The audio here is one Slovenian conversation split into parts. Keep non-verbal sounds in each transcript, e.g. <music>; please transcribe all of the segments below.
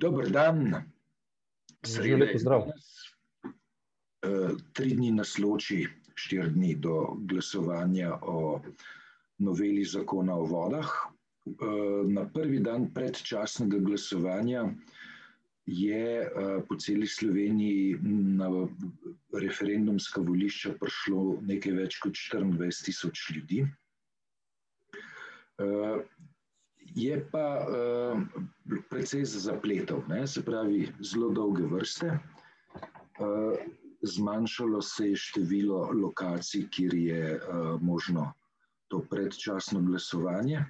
Dober dan, sredo je zdrav. Uh, tri dni nas loči, štiri dni do glasovanja o noveli zakona o vodah. Uh, na prvi dan predčasnega glasovanja je uh, po celi Sloveniji na referendumska volišča prišlo nekaj več kot 24 tisoč ljudi. Je pa uh, precej zapletov, ne? se pravi, zelo dolge vrste. Uh, zmanjšalo se je število lokacij, kjer je uh, možno to predčasno glasovanje.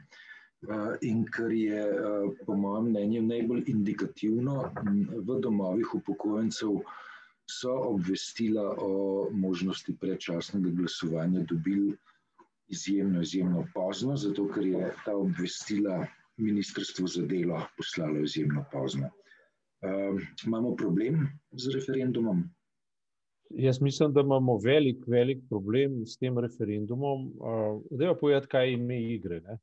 Uh, in kar je, uh, po mojem mnenju, najbolj indikativno, v domovih upokojencev so obvestila o možnosti predčasnega glasovanja dobili izjemno, izjemno pozno, zato ker je ta obvestila ministrstvo za delo poslalo izjemno pozno. Uh, imamo problem z referendumom? Jaz mislim, da imamo velik, velik problem s tem referendumom. Uh, da je povedati, kaj je ime igre. Ne?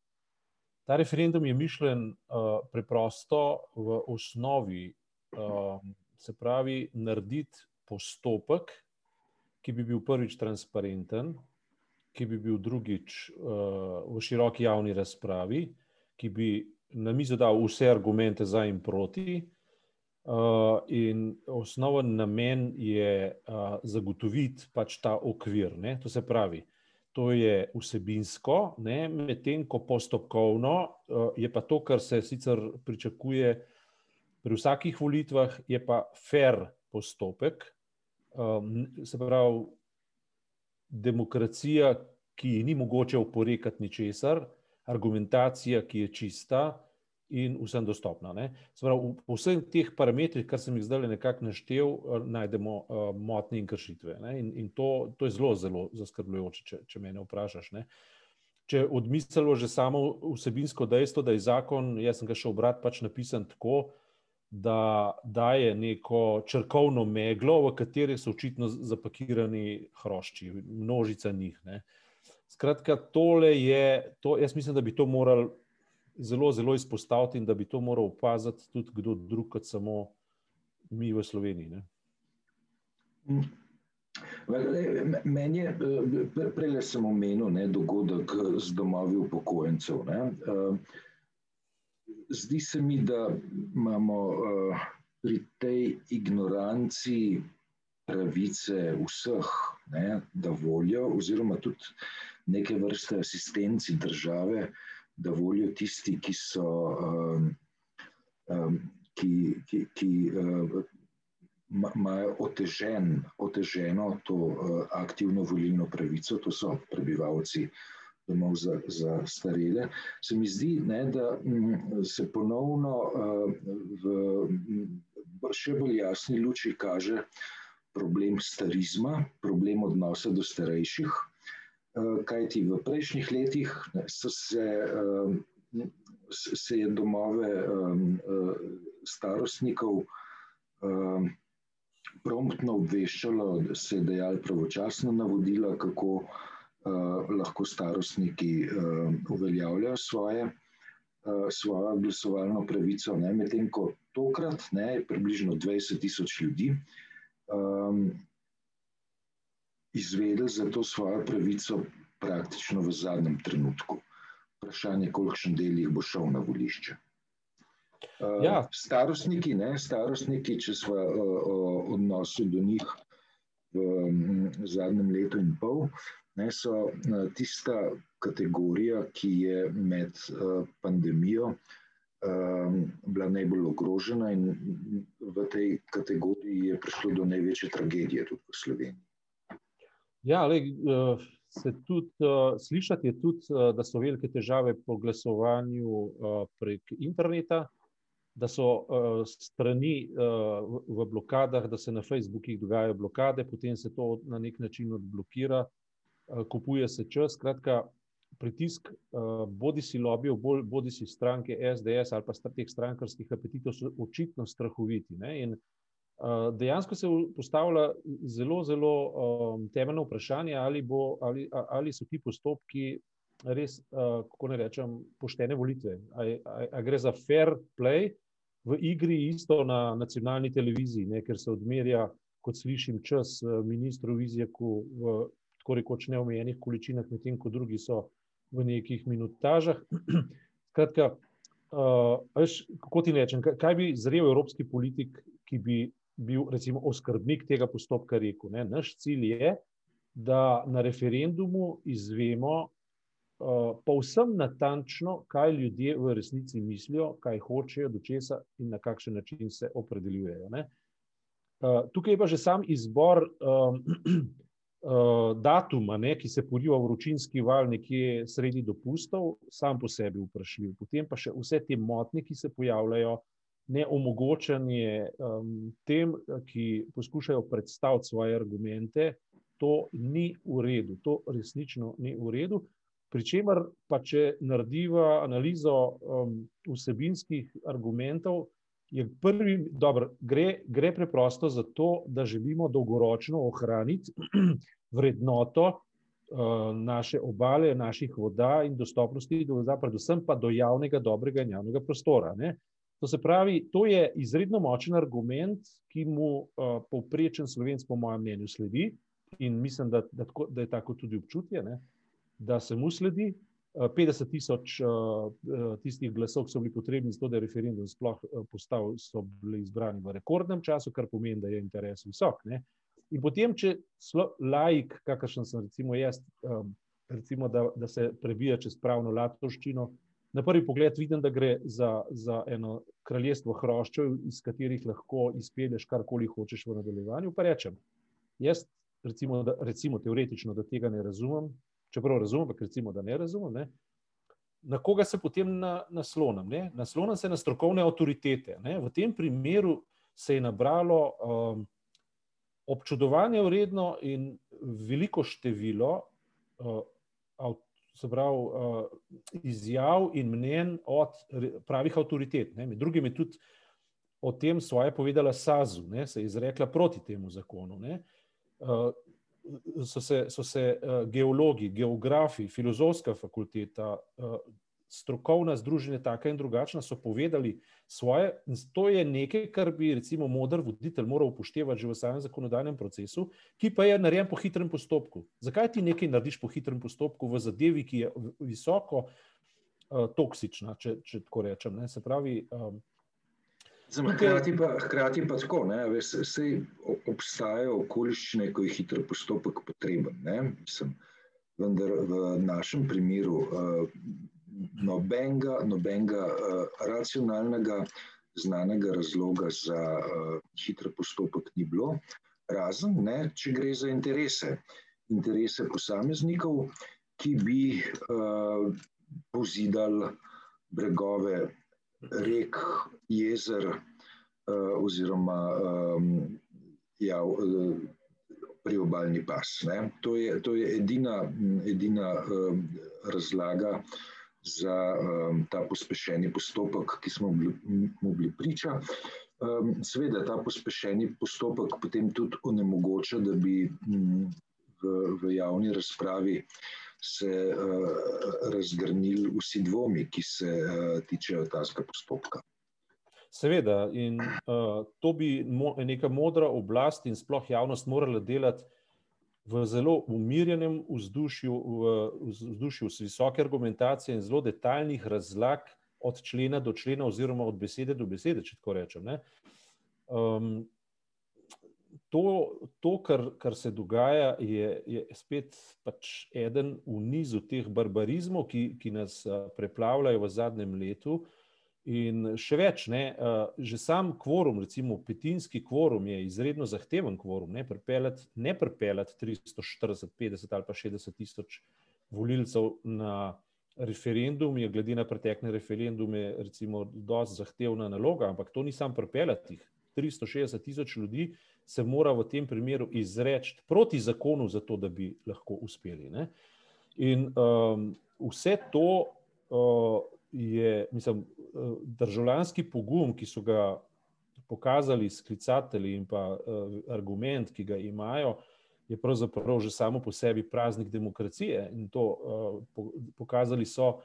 Ta referendum je mišljen uh, preprosto v osnovi, uh, se pravi, narediti postopek, ki bi bil prvič transparenten, ki bi bil drugič uh, v široki javni razpravi, ki bi na mizo dal vse argumente za in proti. Uh, in osnoven namen je uh, zagotoviti pač ta okvir. Ne? To se pravi, to je vsebinsko, medtem ko postopkovno uh, je pa to, kar se sicer pričakuje pri vsakih volitvah, je pa fair postopek. Um, se pravi, demokracija, ki ni mogoče oporekati ničesar, argumentacija, ki je čista in vsem dostopna. Pravi, v vseh teh parametrih, kar sem jih zdaj nekako naštel, eh, najdemo uh, motnje in kršitve. In, in to, to je zelo, zelo zaskrbljujoče, če, če me vprašaš. Ne? Če odmislimo že samo vsebinsko dejstvo, da je zakon, jaz sem ga še obrat, pač napisan tako, da daje neko črkovno meglo, v kateri so očitno zapakirani hrošči, množica njih. Ne? Skratka, tole je, to, jaz mislim, da bi to morali zelo, zelo izpostaviti in da bi to moral opaziti tudi kdo drug, kot samo mi v Sloveniji. Ne? Meni je, prej sem omenil, ne, dogodek z domovi upokojencev. Ne. Zdi se mi, da imamo pri tej ignoranci pravice vseh, ne, da volijo, oziroma tudi neke vrste asistenci države, da volijo tisti, ki so. Um, um, Ki, ki, ki uh, imajo otežen, oteženo to uh, aktivno volilno pravico, to so prebivalci domov za, za starele. Se mi zdi, ne, da m, se ponovno uh, v m, še bolj jasni luči kaže problem starizma, problem odnosa do starejših. Eh, kajti v prejšnjih letih so se, se je domove starostnikov promptno obveščalo, da se je dejal pravočasno navodila, kako eh, lahko starostniki uveljavljajo svoje, eh, svojo glasovalno pravico, ne, medtem ko tokrat ne, je približno 20 tisoč ljudi izvedeli za to svojo pravico praktično v zadnjem trenutku. Vprašanje, kolikšen del jih bo šel na volišče. Uh, ja. Starostniki, ne, starostniki, če smo uh, o odnosu do njih v um, zadnjem letu in pol, ne, so uh, tista kategorija, ki je med uh, pandemijo um, bila najbolj ogrožena, in v tej kategoriji je prišlo do največje tragedije tudi v Sloveniji. Ja, se tudi uh, slišati je tudi, uh, da so velike težave po glasovanju uh, prek interneta, da so uh, strani uh, v, blokadah, da se na Facebookih dogajajo blokade, potem se to na nek način odblokira, uh, kupuje se čas. Skratka, pritisk uh, bodi si lobijo, bodi si stranke SDS ali pa teh strankarskih apetitov so očitno strahoviti. Ne? In Eh, dejansko se postavlja zelo, zelo um, temeljno vprašanje, ali, bo, ali, ali so ti postopki res, uh, kako ne rečem, poštene volitve. Ali gre za fair play, v igri isto na nacionalni televiziji, ne, ker se odmerja, kot slišim, čas ministru Vizjaku v tako rekoč neomejenih količinah, medtem ko drugi so v nekih minutažah. <clears throat> Skratka, uh, veš, kako ti rečem, kaj bi zrel evropski politik, ki bi bil recimo oskrbnik tega postopka, rekel. Ne? Naš cilj je, da na referendumu izvemo uh, povsem natančno, kaj ljudje v resnici mislijo, kaj hočejo, do česa in na kakšen način se opredeljujejo. Uh, tukaj je pa že sam izbor. Um, uh, <clears throat> datuma, ne, ki se poriva vročinski val nekje sredi dopustov, sam po sebi vprašljiv. Potem pa še vse te motnje, ki se pojavljajo, neomogočanje um, tem, ki poskušajo predstaviti svoje argumente, to ni v redu, to resnično ni v redu. Pričemer, pa če narediva analizo um, vsebinskih argumentov, je prvi, dobro, gre, gre preprosto za to, da želimo dolgoročno ohraniti <clears throat> vrednoto uh, naše obale, naših voda in dostopnosti do voda, predvsem pa do javnega, dobrega in javnega prostora. Ne? To se pravi, to je izredno močen argument, ki mu uh, povprečen slovenc, po mojem mnenju, sledi in mislim, da, da, tako, da je tako tudi občutje, ne? da se mu sledi. 50 tisoč tistih glasov, ki so bili potrebni za to, da je referendum sploh postal, so bili izbrani v rekordnem času, kar pomeni, da je interes visok. Ne? In potem, če laik, kakršen sem recimo jaz, um, recimo, da, da se prebija čez pravno latovščino, na prvi pogled vidim, da gre za, za eno kraljestvo hroščev, iz katerih lahko izpelješ karkoli hočeš v nadaljevanju. Pa rečem, jaz recimo, da, recimo teoretično, da tega ne razumem, čeprav razumem, pa recimo, da ne razumem. Ne? Na koga se potem na, naslonim? Ne? Naslonim se na strokovne avtoritete. Ne? V tem primeru se je nabralo um, občudovanje vredno in veliko število uh, pravi, uh, izjav in mnen od pravih avtoritet. Ne. Med drugim je tudi o tem svoje povedala Sazu, ne, se je izrekla proti temu zakonu. Ne. Uh, so se, so se uh, geologi, geografi, filozofska fakulteta, uh, strokovna združenja, taka in drugačna, so povedali svoje. To je nekaj, kar bi recimo modr voditelj moral upoštevati že v samem zakonodajnem procesu, ki pa je narejen po hitrem postopku. Zakaj ti nekaj narediš po hitrem postopku v zadevi, ki je visoko uh, toksična, če, če tako rečem? Ne? Se pravi. Um, Hkrati pa, hkrati pa tako, da obstajajo okoliščine, ko je hiter postopek potreben. Mislim, vendar v našem primeru uh, nobenega, nobenega uh, racionalnega, znanega razloga za uh, hiter postopek ni bilo, razen ne, če gre za interese. Interese posameznikov, ki bi uh, pozidali bregove rek, jezer uh, oziroma um, ja, uh, priobalni pas. To je, to je edina, edina um, razlaga za um, ta pospešeni postopek, ki smo mu bili priča. Um, Sveda, ta pospešeni postopek potem tudi onemogoča, da bi um, v, v javni razpravi se uh, razgrnili vsi dvomi, ki se uh, tičejo tega postopka. Seveda, in uh, to bi mo neka modra oblast in sploh javnost morala delati v zelo umirjenem vzdušju, v vzdušju s visoke argumentacije in zelo detaljnih razlag od člena do člena, oziroma od besede do besede, če tako rečem. Um, to, to kar, kar se dogaja, je, je spet pač eden v nizu teh barbarizmov, ki, ki nas preplavljajo v zadnjem letu. In še več, ne, že sam kvorum, recimo petinski kvorum, je izredno zahteven kvorum. Ne pripeljati, ne pripeljati 340, 50 ali pa 60 tisoč volilcev na referendum, je glede na pretekle referendume, recimo, dosti zahtevna naloga, ampak to ni sam pripeljati. 360 tisoč ljudi se mora v tem primeru izreči proti zakonu, zato da bi lahko uspeli. Ne. In um, vse to. Uh, je mislim, državljanski pogum, ki so ga pokazali sklicatelji in pa argument, ki ga imajo, je pravzaprav že samo po sebi praznik demokracije. In to pokazali so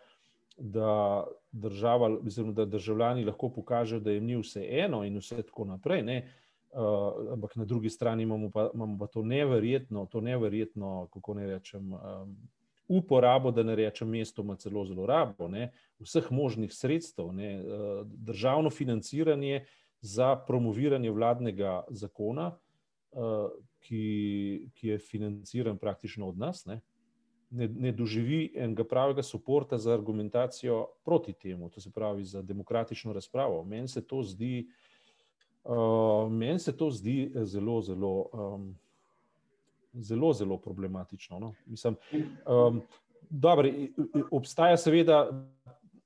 da, država, mislim, da državljani lahko pokažejo, da jim ni vse eno in vse tako naprej. Ne? Uh, ampak na drugi strani imamo pa, imamo pa to neverjetno, to neverjetno, kako ne rečem, um, uporabo, da ne rečem, mestoma celo zelo rabo ne? vseh možnih sredstev, ne? Uh, državno financiranje za promoviranje vladnega zakona, uh, ki, ki je financiran praktično od nas. Ne? Ne, ne doživi enega pravega podpora za argumentacijo proti temu, to se pravi za demokratično razpravo. Meni se to zdi, uh, meni se to zdi zelo, zelo, um, zelo, zelo problematično. No? Mislim, um, dobro, obstaja seveda.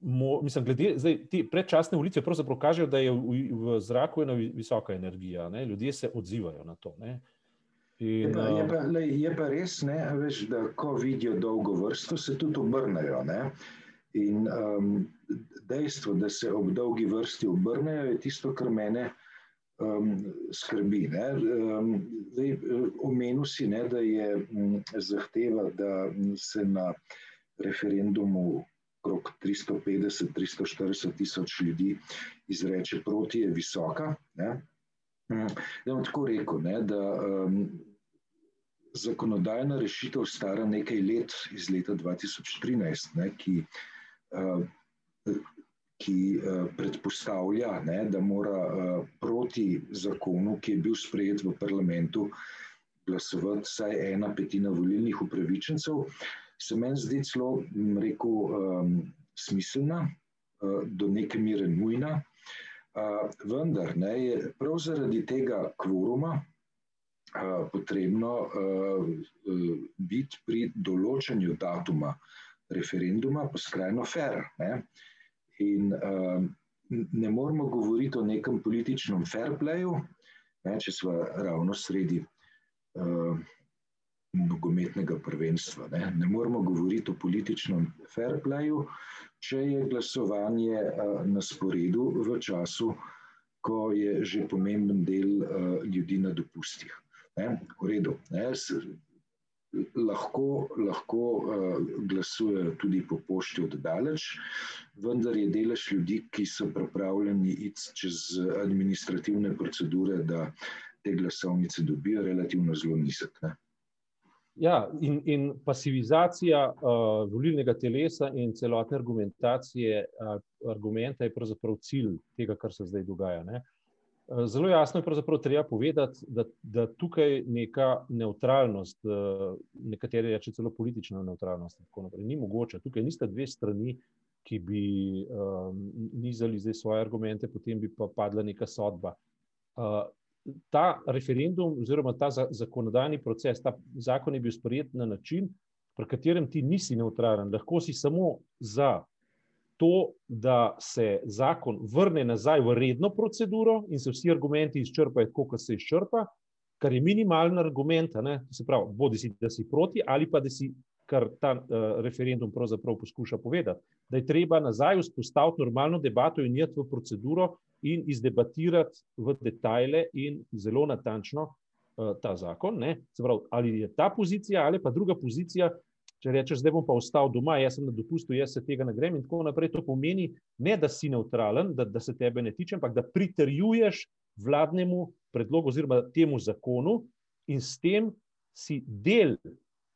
Mo, mislim, glede zdaj, te predčasne volitve pravzaprav kažejo, da je v, v zraku ena visoka energija. Ne? Ljudje se odzivajo na to. Ne? In, je, pa, je, pa, le, je pa res, ne, veš, da ko vidijo dolgo vrsto, se tudi obrnejo. Ne. In um, dejstvo, da se ob dolgi vrsti obrnejo, je tisto, kar mene um, skrbi. Um, Omenil si, ne, da je m, zahteva, da se na referendumu okrog 350-340 tisoč ljudi izreče proti, je visoka. Ne. Ja, bom tako rekel, ne, da um, zakonodajna rešitev stara nekaj let, iz leta 2013, ne, ki, uh, ki uh, predpostavlja, ne, da mora uh, proti zakonu, ki je bil sprejet v parlamentu, glasovati vsaj ena petina volilnih upravičencev, se meni zdi celo, rekel, um, smiselna, uh, do neke mere nujna vendar ne, je prav zaradi tega kvoruma potrebno biti pri določanju datuma referenduma pa skrajno fair. Ne. In ne moramo govoriti o nekem političnem fair playu, ne, če smo ravno sredi nogometnega prvenstva. Ne. ne moramo govoriti o političnem fair playu, če je glasovanje na sporedu v času, ko je že pomemben del ljudi na dopustih. Ne, v redu. Ne, lahko lahko glasujejo tudi po pošti od daleč, vendar je delež ljudi, ki so pripravljeni iti čez administrativne procedure, da te glasovnice dobijo, relativno zelo nizek. Ne. Ja, in, in pasivizacija uh, volilnega telesa in celotne argumentacije, uh, argumenta je pravzaprav cilj tega, kar se zdaj dogaja. Ne? Uh, zelo jasno je treba povedati, da, da tukaj neka neutralnost, uh, nekateri reče celo politična neutralnost, naprej, ni mogoče. Tukaj nista dve strani, ki bi um, nizali svoje argumente, potem bi pa padla neka sodba. Uh, ta referendum, oziroma ta zakonodajni proces, ta zakon je bil sprejet na način, pri katerem ti nisi neutralen. Lahko si samo za to, da se zakon vrne nazaj v redno proceduro in se vsi argumenti izčrpajo, tako kot se izčrpa, kar je minimalen argument. Se pravi, bodi si, da si proti ali pa da si. Kar ta uh, referendum pravzaprav poskuša povedati, da je treba nazaj vzpostaviti normalno debato in jeti v proceduro, in izdebatirati v detajle in zelo natančno uh, ta zakon. Pravi, ali je ta pozicija ali pa druga pozicija. Če rečeš, zdaj bom pa ostal doma, jaz sem na dopustu, jaz se tega ne grem, in tako naprej, to pomeni, ne da si neutralen, da, da se tebe ne tiče, ampak da pritrjuješ vladnemu predlogu oziroma temu zakonu in s tem si del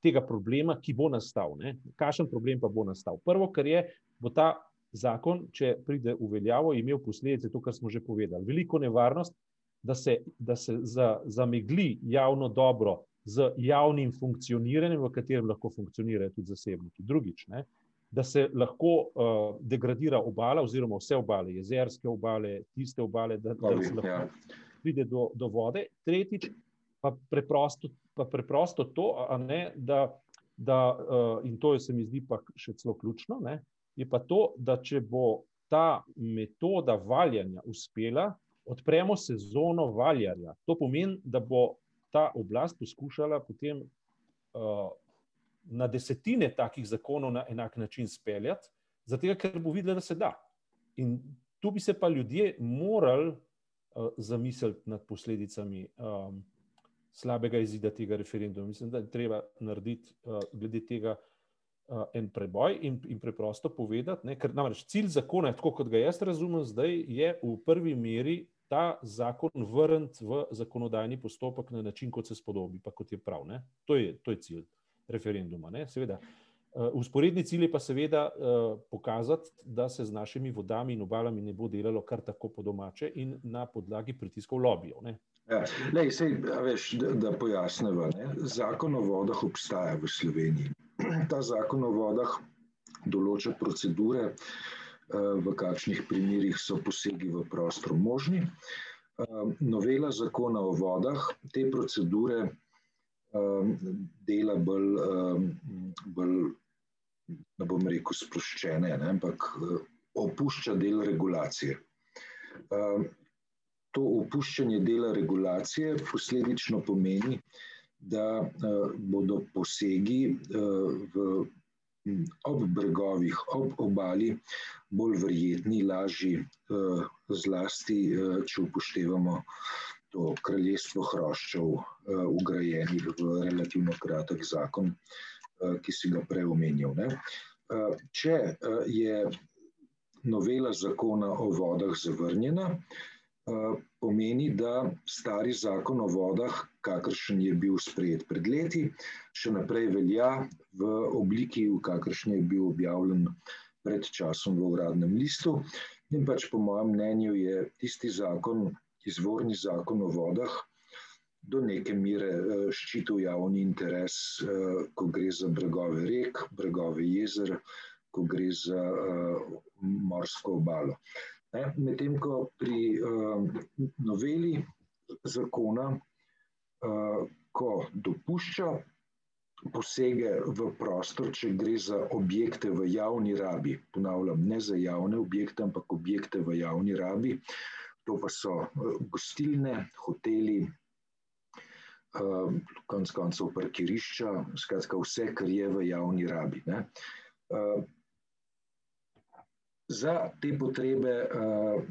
tega problema, ki bo nastal. Kakšen problem pa bo nastal? Prvo, kar je, bo ta zakon, če pride v veljavo, imel posledice, to, kar smo že povedali. Veliko nevarnost, da se, da se za, zamegli javno dobro z javnim funkcioniranjem, v katerem lahko funkcionirajo tudi zasebniki. Drugič, ne, da se lahko uh, degradira obala, oziroma vse obale, jezerske obale, tiste obale, da, da se lahko ja. pride do, do vode. Tretjič, pa preprosto, pa preprosto to, ne, da, da uh, in to se mi zdi pa še celo ključno. Ne, je pa to, da če bo ta metoda valjanja uspela, odpremo sezono valjarja. To pomeni, da bo ta oblast poskušala potem uh, na desetine takih zakonov na enak način speljati, zato ker bo videla, da se da. In tu bi se pa ljudje morali uh, zamisliti nad posledicami. Um, Slabega izida tega referenduma. Mislim, da je treba narediti uh, glede tega uh, en preboj in, in preprosto povedati, ne, ker namreč cilj zakona, tako kot ga jaz razumem zdaj, je v prvi meri ta zakon vrniti v zakonodajni postopek na način, kot se spodobi, pa kot je prav. To je, to je cilj referenduma. Ne, seveda. Usporedni cilj je pa seveda uh, pokazati, da se z našimi vodami in obalami ne bo delalo kar tako po domače in na podlagi pritiskov lobijev. Ja, lej, sej, veš, da, da pojasnemo. Zakon o vodah obstaja v Sloveniji. Ta zakon o vodah določa procedure, eh, v kakšnih primerjih so posegi v prostor možni. Eh, novela zakona o vodah te procedure eh, dela bolj, bolj ne bom rekel, sproščene, ne, ampak opušča del regulacije to opuščanje dela regulacije posledično pomeni, da uh, bodo posegi uh, v, ob bregovih, ob obali bolj verjetni, lažji, uh, zlasti, če upoštevamo to kraljestvo hroščev, ugrajenih v relativno kratek zakon, ki si ga prej omenil. Uh, če je novela zakona o vodah zavrnjena, pomeni, da stari zakon o vodah, kakršen je bil sprejet pred leti, še naprej velja v obliki, v kakršni je bil objavljen pred časom v uradnem listu. In pač po mojem mnenju je tisti zakon, izvorni zakon o vodah, do neke mere ščitil javni interes, ko gre za bregove rek, bregove jezer, ko gre za morsko obalo. Medtem ko pri uh, noveli zakona, uh, ko dopušča posege v prostor, če gre za objekte v javni rabi, ponavljam, ne za javne objekte, ampak objekte v javni rabi, to pa so uh, gostilne, hoteli, uh, konc koncev parkirišča, skratka vse, kar je v javni rabi. Ne. Uh, za te potrebe uh,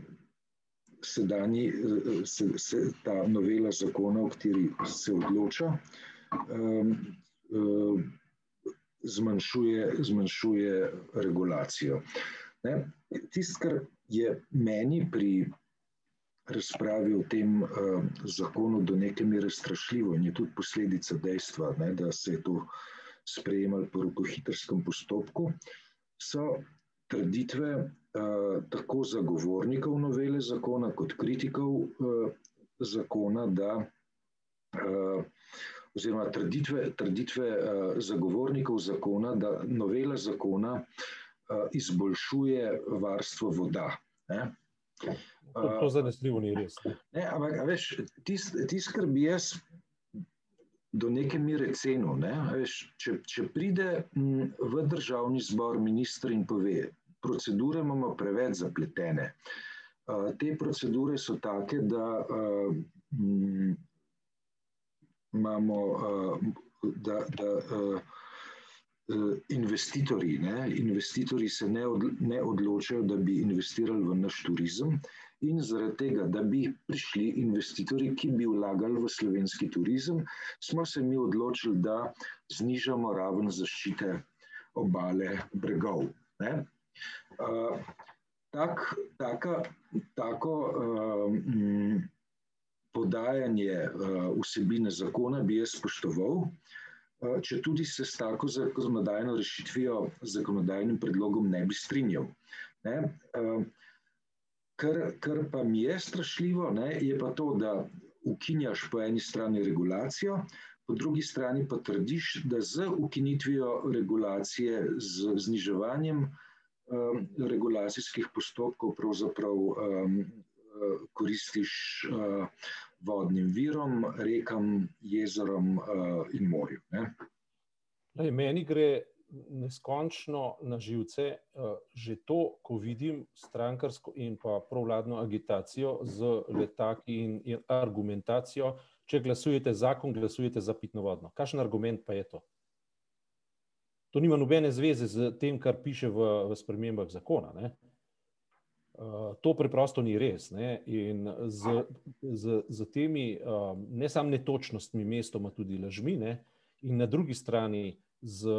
sedanji, uh, se, se, ta novela zakona, o kateri se odloča, um, uh, zmanjšuje, zmanjšuje regulacijo. Tisto, kar je meni pri razpravi o tem uh, zakonu do neke mere strašljivo in je tudi posledica dejstva, ne, da se je to sprejemalo po rokohitrskem postopku, so trditve uh, tako zagovornikov novele zakona, kot kritikov uh, zakona, da, uh, oziroma trditve, trditve uh, zagovornikov zakona, da novela zakona uh, izboljšuje varstvo voda. Ne? To, to zanesljivo ni res. Ne, ampak, veš, tisto, tis, kar bi jaz do neke mere cenil, ne, veš, če, če pride v državni zbor ministr in pove, procedure imamo preveč zapletene. Te procedure so take, da imamo, da, da investitorji, ne, investitorji se ne, od, ne odločajo, da bi investirali v naš turizem in zaradi tega, da bi prišli investitorji, ki bi vlagali v slovenski turizem, smo se mi odločili, da znižamo raven zaščite obale bregov. Ne. Uh, tak, taka, tako uh, podajanje uh, vsebine zakona bi jaz spoštoval, uh, če tudi se s tako zakonodajno rešitvijo, zakonodajnim predlogom ne bi strinjal. Ne? Uh, kar, kar pa mi je strašljivo, ne, je pa to, da ukinjaš po eni strani regulacijo, po drugi strani pa trdiš, da z ukinitvijo regulacije, z zniževanjem um, regulacijskih postopkov pravzaprav um, koristiš uh, vodnim virom, rekam, jezerom uh, in morju. Lej, meni gre neskončno na živce uh, že to, ko vidim strankarsko in pa provladno agitacijo z letaki in, in argumentacijo, če glasujete zakon, glasujete za pitno vodno. Kakšen argument pa je to? To nima nobene zveze z tem, kar piše v, v spremembah zakona. Ne? Uh, to preprosto ni res. Ne? In z, z, z temi uh, ne samo netočnostmi, mestoma tudi lažmi, ne? in na drugi strani z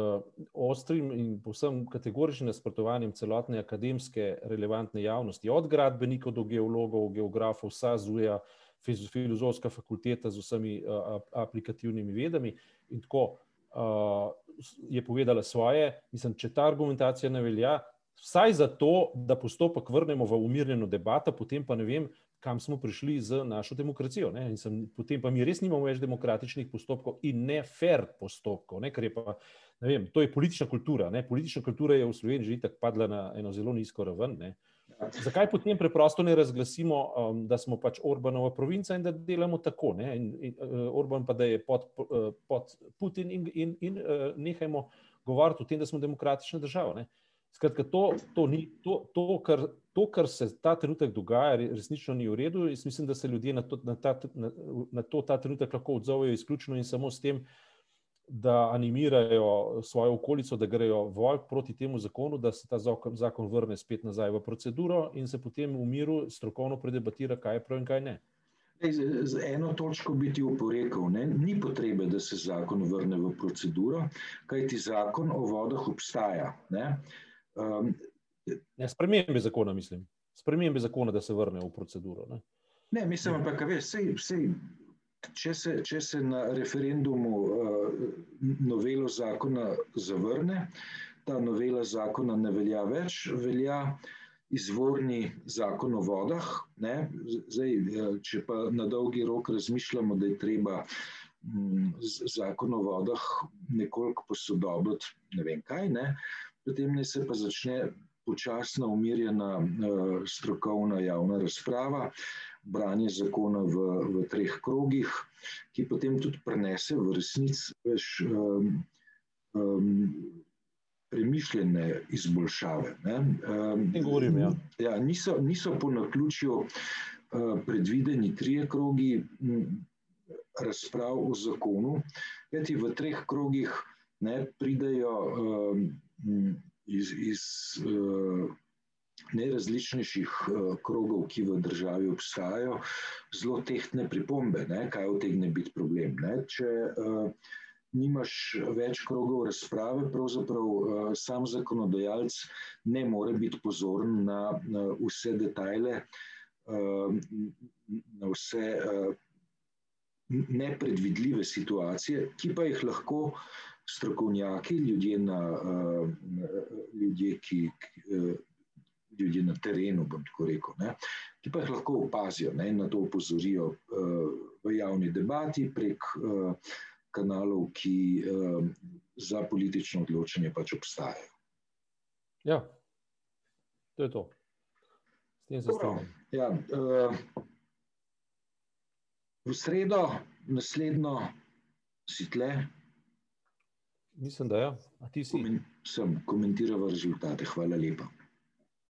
ostrim in povsem kategoričnim nasprotovanjem celotne akademske relevantne javnosti, od gradbenikov do geologov, geografov, vsa zuja, filozofska fakulteta z vsemi aplikativnimi vedami in tako je povedala svoje. Mislim, če ta argumentacija ne velja, vsaj zato, da postopek vrnemo v umirjeno debato, potem pa ne vem, kam smo prišli z našo demokracijo. Sem, potem pa mi res nimamo več demokratičnih postopkov in ne fair postopkov, ne, ker je pa, ne vem, to je politična kultura. Ne. Politična kultura je v Sloveniji že tako padla na eno zelo nizko raven. Ne. Zakaj potem preprosto ne razglasimo, um, da smo pač Orbanova provinca in da delamo tako? Ne? In, in, uh, Orban pa da je pod, uh, pod Putin in, in, in uh, nehajmo govoriti o tem, da smo demokratična država. Ne? Skratka, to, to, ni, to, to, kar, to, kar se ta trenutek dogaja, resnično ni v redu. Jaz mislim, da se ljudje na to, na ta, na, na to ta trenutek lahko odzovejo izključno in samo s tem, da animirajo svojo okolico, da grejo volk proti temu zakonu, da se ta zakon, zakon vrne spet nazaj v proceduro in se potem v miru strokovno predebatira, kaj je prav in kaj ne. Z eno točko bi ti oporekal, ne? ni potrebe, da se zakon vrne v proceduro, kajti zakon o vodah obstaja. Ne? Um, ne, spremembe zakona, mislim. Spremembe zakona, da se vrne v proceduro. Ne, ne mislim, ampak, veš, sej, sej, če, se, če se na referendumu uh, novelo zakona zavrne, ta novela zakona ne velja več, velja izvorni zakon o vodah. Ne? Zdaj, eh, če pa na dolgi rok razmišljamo, da je treba um, zakon o vodah nekoliko posodobiti, ne vem kaj. Ne? Potem ne se pa začne počasna, umirjena uh, strokovna javna razprava, branje zakona v, v treh krogih, ki potem tudi prenese v resnici več um, um, premišljene izboljšave. Um, govorim, ja. Ja, niso, niso po naključju uh, predvideni trije krogi m, razprav o zakonu, kajti v treh krogih ne pridejo um, iz, iz uh, najrazličnejših uh, krogov, ki v državi obstajajo, zelo tehtne pripombe, ne, kaj utegne biti problem. Ne. Če uh, nimaš več krogov razprave, pravzaprav uh, sam zakonodajalec ne more biti pozoren na, na vse detajle, uh, na vse. Uh, Nepredvidljive situacije, ki pa jih lahko uh, strokovnjaki, ljudje na, uh, ljudje, ki, uh, ljudje na terenu, bom tako rekel, ne, ki pa jih lahko opazijo ne, in na to opozorijo uh, v javni debati prek kanalov, ki za politično odločanje pač obstajajo. Ja, to je to. S tem se strinjam. Ja, uh, v sredo, naslednjo, si tle, Mislim, da. Ja. Sem komentiral rezultate. Hvala lepa.